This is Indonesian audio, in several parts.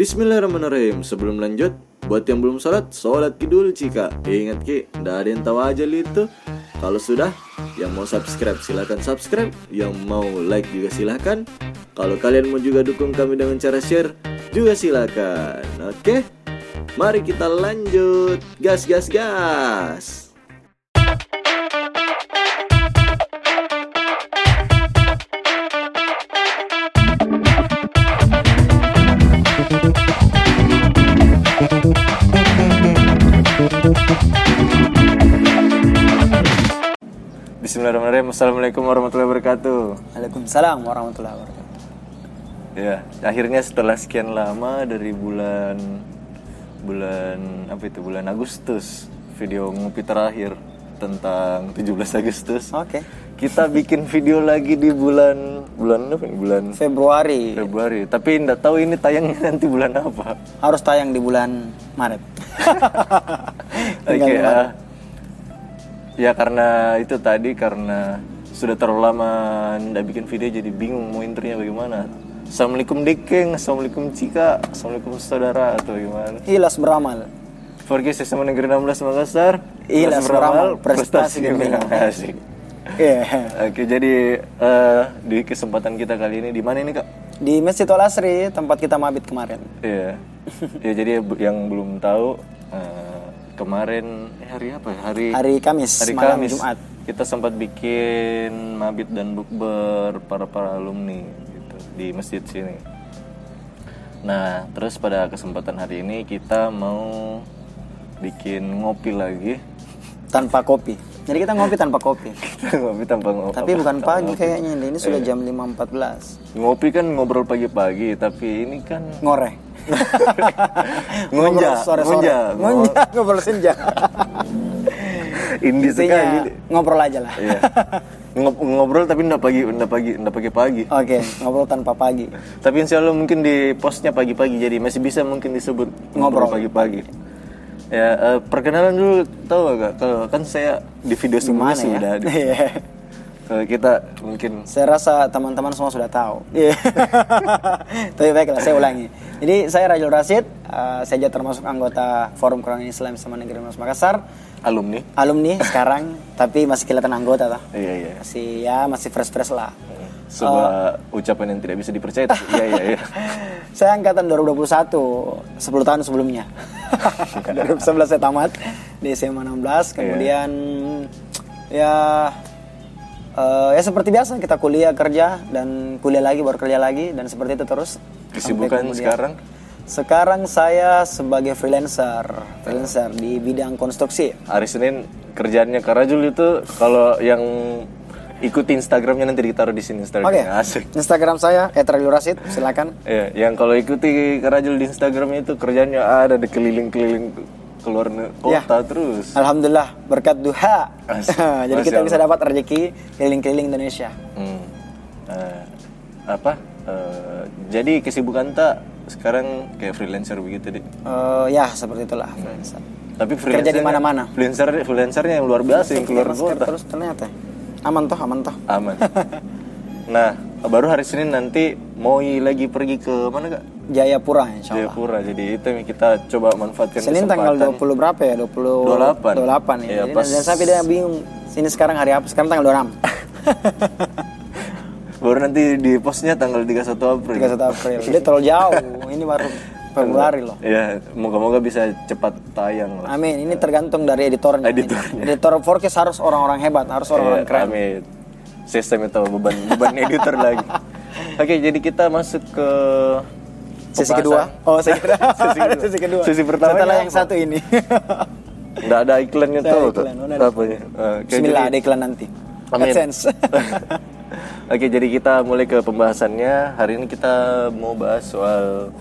Bismillahirrahmanirrahim. Sebelum lanjut Buat yang belum sholat Sholat kidul cika. Ingat ki Nggak ada yang tahu aja itu Kalau sudah Yang mau subscribe silahkan subscribe. Yang mau like juga silahkan Kalau kalian mau juga dukung kami dengan cara share Juga silahkan Oke? Mari kita lanjut. Gas gas gas Bismillahirrahmanirrahim Assalamualaikum warahmatullahi wabarakatuh Waalaikumsalam warahmatullahi wabarakatuh. Ya, akhirnya setelah sekian lama dari bulan bulan apa itu bulan Agustus video ngopi terakhir tentang 17 Agustus. Oke. Kita bikin video lagi di bulan bulan apa? nih? Bulan Februari Februari. Tapi nggak tahu ini tayangnya nanti bulan apa. harus tayang di bulan Maret. Oke. Ah. Ya karena itu tadi karena sudah terlalu lama nggak bikin video jadi bingung mau intronya bagaimana. Assalamualaikum Dekeng, Assalamualaikum Cika, Assalamualaikum saudara atau gimana? Ilas beramal. Forgi SMA Negeri 16 Makassar. Ilas Kelas beramal, prestasi gemilang. Asik. Iya. Oke, jadi eh, di kesempatan kita kali ini di mana ini kak? Di Masjid Al Asri tempat kita mabit kemarin. Iya. ya jadi yang belum tahu eh, kemarin eh, hari apa ya? Hari Hari Kamis, hari malam Kamis. Jumat. Kita sempat bikin mabit dan bukber para para alumni gitu di masjid sini. Nah, terus pada kesempatan hari ini kita mau bikin ngopi lagi. Tanpa kopi. Jadi kita ngopi tanpa kopi. ngopi tanpa ngopi. Tapi bukan pagi kayaknya. Ini sudah jam 5.14. Ngopi kan ngobrol pagi-pagi, tapi ini kan Ngoreh. Ngonja, Ngobrol sore-sore. ngonja. Ngonja, ngobrol senja. Indi sekali. ngobrol aja lah. Iya. Ngob- ngobrol tapi enggak pagi, enggak pagi, enggak pagi-pagi. Oke, ngobrol tanpa pagi. Tapi insya Allah mungkin di postnya pagi-pagi, jadi masih bisa mungkin disebut ngobrol pagi-pagi. Ya, eh, perkenalan dulu tahu gak? Kalau kan saya di video sebelumnya Gimana sudah ya? Iya. Kita mungkin Saya rasa teman-teman semua sudah tahu. Iya. Tapi baiklah, saya ulangi. Jadi saya Rajul Rasid, eh, saya juga termasuk anggota Forum Quran Islam sama Negeri Mas Makassar. alumni. Alumni sekarang, tapi masih kelihatan anggota lah. Iya iya. Masih ya masih fresh-fresh lah. Sebuah ucapan yang tidak bisa dipercaya. Iya iya iya. Saya angkatan 2021, 10 tahun sebelumnya. 2011 saya tamat di SMA 16, kemudian ya eh, ya seperti biasa kita kuliah kerja dan kuliah lagi baru kerja lagi dan seperti itu terus. Kesibukan sekarang? Sekarang saya sebagai freelancer, freelancer di bidang konstruksi. Hari Senin kerjaannya Kak Rajul itu kalau yang ikuti Instagramnya nanti ditaruh di sini Oke, Instagramnya asik. Instagram saya @rajulrasid, silakan. Ya, yang kalau ikuti Kak Rajul di Instagramnya itu kerjanya ada di keliling-keliling keluar Ya. kota terus. Alhamdulillah berkat duha. Jadi Masya kita bisa dapat rezeki keliling-keliling Indonesia. Hmm. Eh, apa? Eh, jadi kesibukan tak sekarang kayak freelancer begitu deh. Eh, ya seperti itulah freelancer. Tapi Kerja di mana-mana. Freelancer freelancernya yang luar biasa yang keluar kota. terus ternyata aman toh aman toh. Aman. nah, baru hari Senin nanti mau lagi pergi ke mana kak? Jayapura insya Allah. Jayapura. Jadi itu yang kita coba manfaatkan Senin tanggal kesempatan. 20 berapa ya? 20 28. 28 ya. Iya, Jadi pas- dan sampai dia bingung. Sini sekarang hari apa? Sekarang tanggal 26. Baru nanti di postnya tanggal 31 April. 31 April. Jadi terlalu jauh. Ini baru Februari loh. Ya, moga-moga bisa cepat tayang lah. Amin. Ini tergantung dari editornya. Editornya. Editor forecast harus orang-orang hebat, harus orang-orang Ya, keren. Amin. Sistem itu beban beban editor lagi. Oke, jadi kita masuk ke Sesi kedua. Oh, sesi kedua. Sesi kedua. sesi kedua. Sesi pertama Setelah ini yang apa? satu ini. Nggak ada iklannya tuh. iklan, ada. Apa ya? Oke, Bismillah ada iklan nanti. Amin. AdSense. Oke, jadi kita mulai ke pembahasannya. Hari ini kita mau bahas soal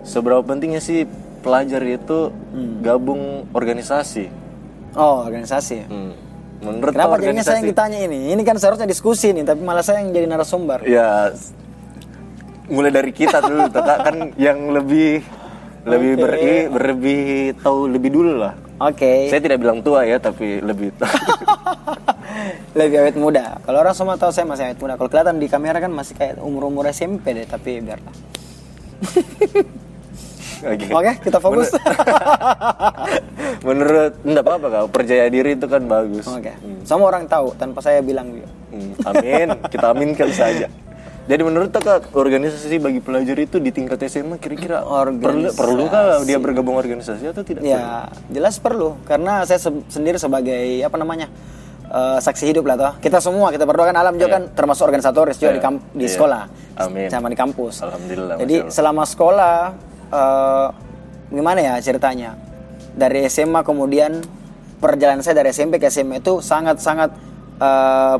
seberapa pentingnya sih pelajar itu Hmm. gabung organisasi. oh, organisasi. Hmm. Menurut Kenapa jadinya saya yang ditanya ini? Ini kan seharusnya diskusi nih, tapi malah saya yang jadi narasumber. Ya, mulai dari kita dulu, Tata kan yang lebih lebih beri, lebih tahu lebih dulu lah. Oke. Saya tidak bilang tua ya, tapi lebih. Lebih awet muda. Kalau orang semua tahu saya masih awet muda. Kalau kelihatan di kamera kan masih kayak umur-umur SMP deh, tapi biarlah. Oke, Oke. kita fokus. Menurut enggak apa-apa kak, percaya diri itu kan bagus. Oke. Semua orang tahu tanpa saya bilang juga. Hmm, amin, kita aminkan saja. Jadi menurut kak organisasi bagi pelajar itu di tingkat SMA kira-kira perlu Organisasi. perlukah dia bergabung organisasi atau tidak? Ya, jelas perlu karena saya se- sendiri sebagai apa namanya? eh, saksi hidup lah toh. Kita semua kita berdua kan alam juga kan termasuk organisatoris juga Iya. di kamp- di Iya. sekolah. Amin. Sama di kampus. Alhamdulillah, Jadi Masya Allah. selama sekolah eh, gimana ya ceritanya? Dari SMA kemudian perjalanan saya dari SMP ke SMA itu sangat-sangat eh,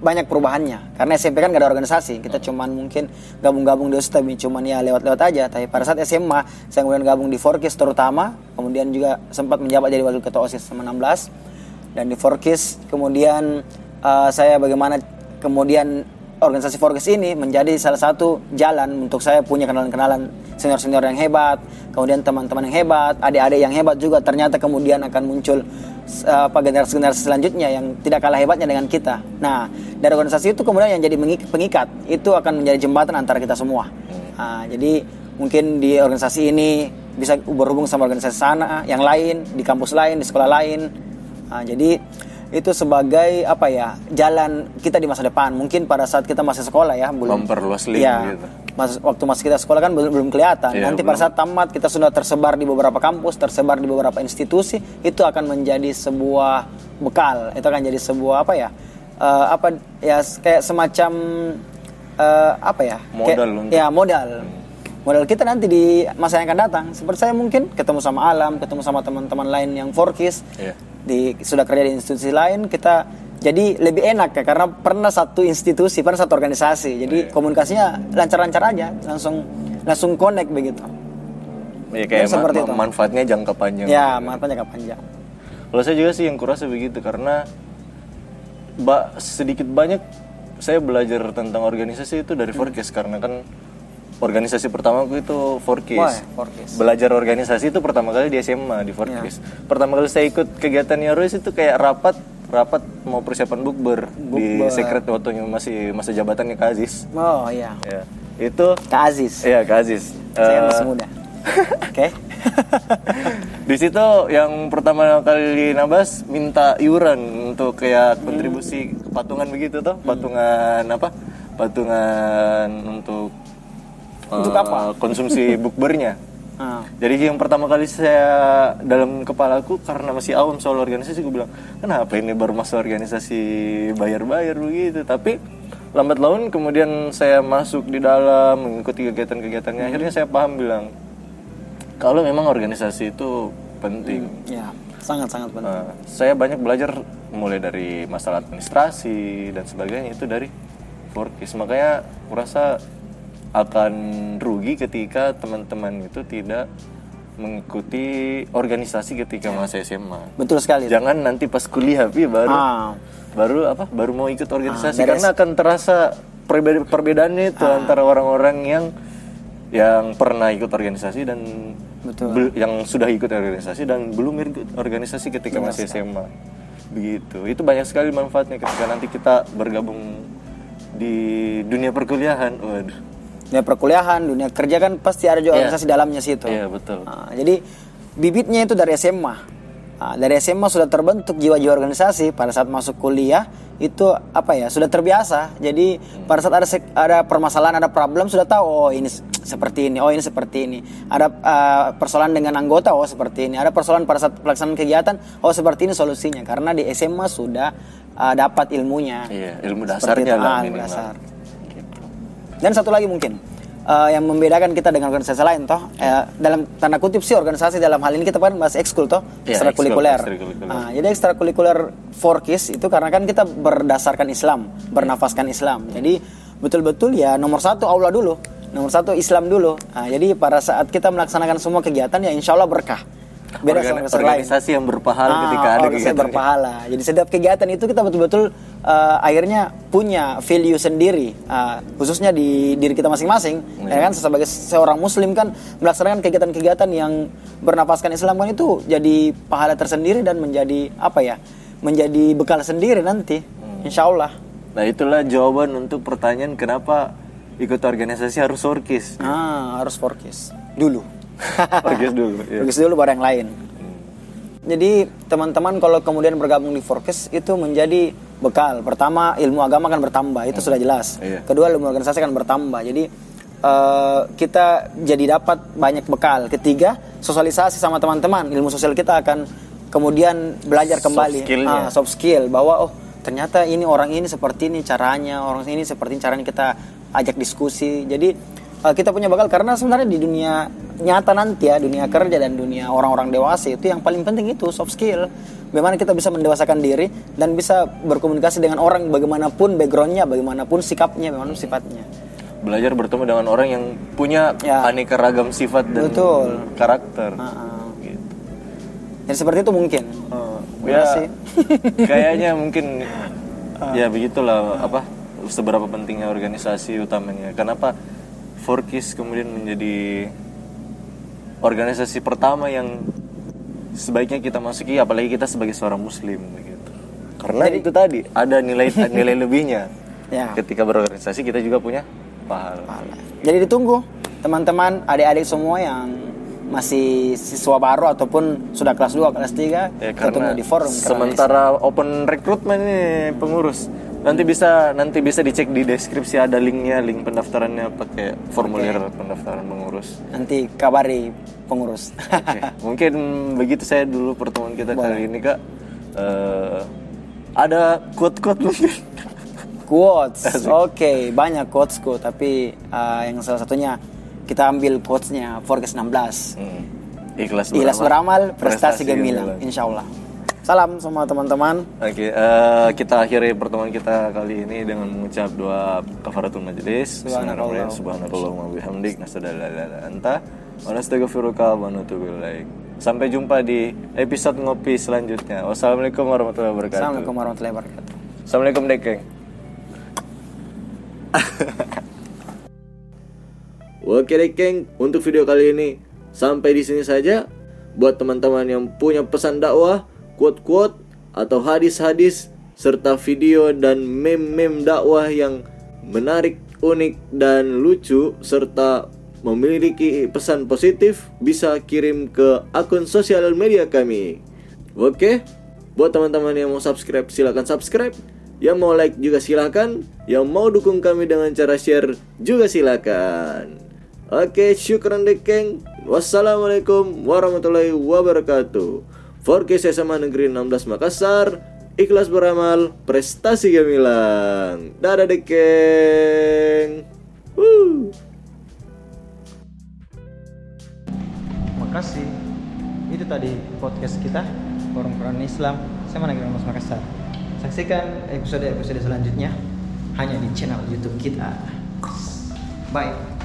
banyak perubahannya. Karena SMP kan gak ada organisasi kita cuman mungkin gabung-gabung di OSIS tapi cuman ya lewat-lewat aja. Tapi pada saat SMA saya kemudian gabung di Forkis terutama kemudian juga sempat menjabat jadi wakil ketua OSIS sama 16 dan di Forkis kemudian eh, saya bagaimana kemudian organisasi Forkis ini menjadi salah satu jalan untuk saya punya kenalan-kenalan senior-senior yang hebat kemudian teman-teman yang hebat adik-adik yang hebat juga ternyata kemudian akan muncul eh, apa generasi-generasi selanjutnya yang tidak kalah hebatnya dengan kita. Nah dari organisasi itu kemudian yang jadi pengikat itu akan menjadi jembatan antara kita semua. Nah, jadi mungkin di organisasi ini bisa berhubung sama organisasi sana yang lain di kampus lain di sekolah lain. Nah, jadi itu sebagai apa ya jalan kita di masa depan. Mungkin pada saat kita masih sekolah ya belum Memperluas link ya, gitu. mas- waktu masih kita sekolah kan belum belum kelihatan. Iya, nanti pada saat tamat kita sudah tersebar di beberapa kampus tersebar di beberapa institusi itu akan menjadi sebuah bekal. Itu akan jadi sebuah apa ya eh, apa ya kayak semacam eh, apa ya Modal Kayak- untuk- ya modal. Modal kita nanti di masa yang akan datang. Seperti saya mungkin ketemu sama alam ketemu sama teman-teman lain yang forkis. Iya. Di sudah kerja di institusi lain kita jadi lebih enak ya karena pernah satu institusi pernah satu organisasi jadi Iya. komunikasinya lancar-lancar aja langsung langsung connect begitu Ya, kayak Ya, seperti ma- itu. manfaatnya jangka panjang. ya manfaatnya jangka panjang Kalau saya juga sih yang kurasa begitu karena ba sedikit banyak saya belajar tentang organisasi itu dari Forkes karena kan organisasi pertamaku itu Forkes. Wah, Forkes. Belajar organisasi itu pertama kali di SMA di Forkes. Pertama kali saya ikut kegiatan Yarois itu kayak rapat rapat mau persiapan bukber di sekret waktunya masih masa jabatannya Kak Aziz. oh iya Ya. Itu Kak Aziz Iya Kak Aziz. saya Eh, masih muda oke di situ yang pertama kali nabas minta iuran untuk kayak kontribusi patungan begitu toh patungan apa patungan untuk Untuk eh, apa? konsumsi bukbernya. Ah. jadi yang pertama kali saya dalam kepalaku karena masih awam soal organisasi gue bilang kenapa ini baru masuk organisasi bayar-bayar begitu? Tapi lambat laun kemudian saya masuk di dalam mengikuti kegiatan-kegiatannya. Akhirnya saya paham bilang kalau memang organisasi itu penting. Ya sangat sangat penting. Nah, saya banyak belajar mulai dari masalah administrasi dan sebagainya itu dari Forkis makanya kurasa akan rugi ketika teman-teman itu tidak mengikuti organisasi ketika masa SMA. betul sekali Jangan nanti pas kuliah Pi, baru Ah. baru apa? Baru mau ikut organisasi dari karena akan terasa perbeda perbedaannya itu antara orang-orang yang yang pernah ikut organisasi dan Betul. yang sudah ikut organisasi dan belum ikut organisasi ketika masih SMA. Begitu. Itu banyak sekali manfaatnya ketika nanti kita bergabung di dunia perkuliahan. Waduh. Dunia perkuliahan dunia kerja kan pasti ada juga Iya. organisasi dalamnya situ Iya, betul. Nah, jadi bibitnya itu dari SMA. Nah, dari SMA sudah terbentuk jiwa-jiwa organisasi. Pada saat masuk kuliah itu apa ya sudah terbiasa. Jadi pada saat ada ada permasalahan, ada problem sudah tahu oh ini seperti ini, oh ini seperti ini. Ada uh, persoalan dengan anggota, oh seperti ini. Ada persoalan pada saat pelaksanaan kegiatan, oh seperti ini solusinya. Karena di SMA sudah uh, dapat ilmunya. Iya, ilmu dasarnya itu. lah Ah, ilmu dasar. Dan satu lagi mungkin eh, yang membedakan kita dengan organisasi lain toh eh, dalam tanda kutip sih organisasi dalam hal ini kita kan bahas ekskul toh Iya, ekstrakurikuler. Nah, jadi ekstrakurikuler Forkis itu karena kan kita berdasarkan Islam, bernafaskan Islam. Jadi betul-betul ya nomor satu Allah dulu, nomor satu Islam dulu. Nah, jadi pada saat kita melaksanakan semua kegiatan ya insya Allah berkah. Beda Organ- sama organisasi lain. yang berpahala Ah, ketika ada kegiatan. berpahala. Jadi setiap kegiatan itu kita betul-betul eh, akhirnya punya value sendiri, ah, khususnya di diri kita masing-masing. Iya. Ya kan sebagai seorang muslim kan melaksanakan kegiatan-kegiatan yang bernafaskan Islam kan itu jadi pahala tersendiri dan menjadi apa ya? Menjadi bekal sendiri nanti. Hmm. Insya Allah. Nah itulah jawaban untuk pertanyaan kenapa ikut organisasi harus orkis. Ah, harus forecast dulu. Forecast dulu. iya. Forecast dulu baru yang lain. Jadi teman-teman kalau kemudian bergabung di Forecast itu menjadi bekal. Pertama ilmu agama akan bertambah, itu sudah jelas. Iya. Kedua ilmu organisasi akan bertambah. Jadi eh, kita jadi dapat banyak bekal. Ketiga sosialisasi sama teman-teman, ilmu sosial kita akan kemudian belajar Soft kembali skill-nya. Ah, soft skill bahwa oh ternyata ini orang ini seperti ini caranya, orang ini seperti ini caranya kita ajak diskusi. Jadi eh, kita punya bakal karena sebenarnya di dunia nyata nanti ya dunia kerja dan dunia orang-orang dewasa itu yang paling penting itu soft skill. Bagaimana kita bisa mendewasakan diri dan bisa berkomunikasi dengan orang bagaimanapun backgroundnya, bagaimanapun sikapnya, bagaimanapun sifatnya. Belajar bertemu dengan orang yang punya Ya. aneka ragam sifat dan Betul. karakter. Ah, Gitu. Jadi seperti itu mungkin. Terima ya, kasih. kayaknya mungkin ya begitulah apa seberapa pentingnya organisasi utamanya. Kenapa Forkis kemudian menjadi organisasi pertama yang sebaiknya kita masuki apalagi kita sebagai seorang muslim begitu. Karena itu tadi ada nilai nilai lebihnya. Ya. Ketika berorganisasi kita juga punya pahala. Pahala. Jadi ditunggu teman-teman, adik-adik semua yang masih siswa baru ataupun sudah kelas 2, kelas 3 Ya, ketemu di forum sementara open recruitment ini pengurus nanti bisa nanti bisa dicek di deskripsi ada linknya link pendaftarannya pakai formulir pendaftaran pengurus nanti kabari pengurus. Oke, mungkin begitu saya dulu pertemuan kita kali ini kak Eh, ada quote quote mungkin quotes. Oke, banyak quotesku tapi uh, yang salah satunya kita ambil quotesnya Forecast 16. Hmm. ikhlas Ikhlas beramal, prestasi, prestasi gemilang, insya Allah. Salam semua teman-teman. Oke, eh, kita akhiri pertemuan kita kali ini dengan mengucap doa kafaratul majelis. Bismillahirrahmanirrahim. Subhanakallahumma wa bihamdik nasyhadu an la ilaha illa anta wa nastaghfiruka wa natubu ilaik. Sampai jumpa di episode ngopi selanjutnya. Wassalamualaikum warahmatullahi wabarakatuh. Assalamualaikum warahmatullahi wabarakatuh. Assalamualaikum Dekeng. Oke deh geng, untuk video kali ini sampai di sini saja. Buat teman-teman yang punya pesan dakwah, quote-quote atau hadis-hadis serta video dan meme-meme dakwah yang menarik, unik dan lucu serta memiliki pesan positif bisa kirim ke akun sosial media kami. Oke, buat teman-teman yang mau subscribe silahkan subscribe, yang mau like juga silahkan, yang mau dukung kami dengan cara share juga silahkan. Oke, syukran dekeng. Wassalamualaikum warahmatullahi wabarakatuh. Forecast SMA Negeri 16 Makassar, ikhlas beramal, prestasi gemilang. Dadah dekeng. Woo. Makasih. Itu tadi podcast kita Forum Quran Islam sama Negeri Mas Makassar. Saksikan episode-episode selanjutnya hanya di channel YouTube kita. Bye.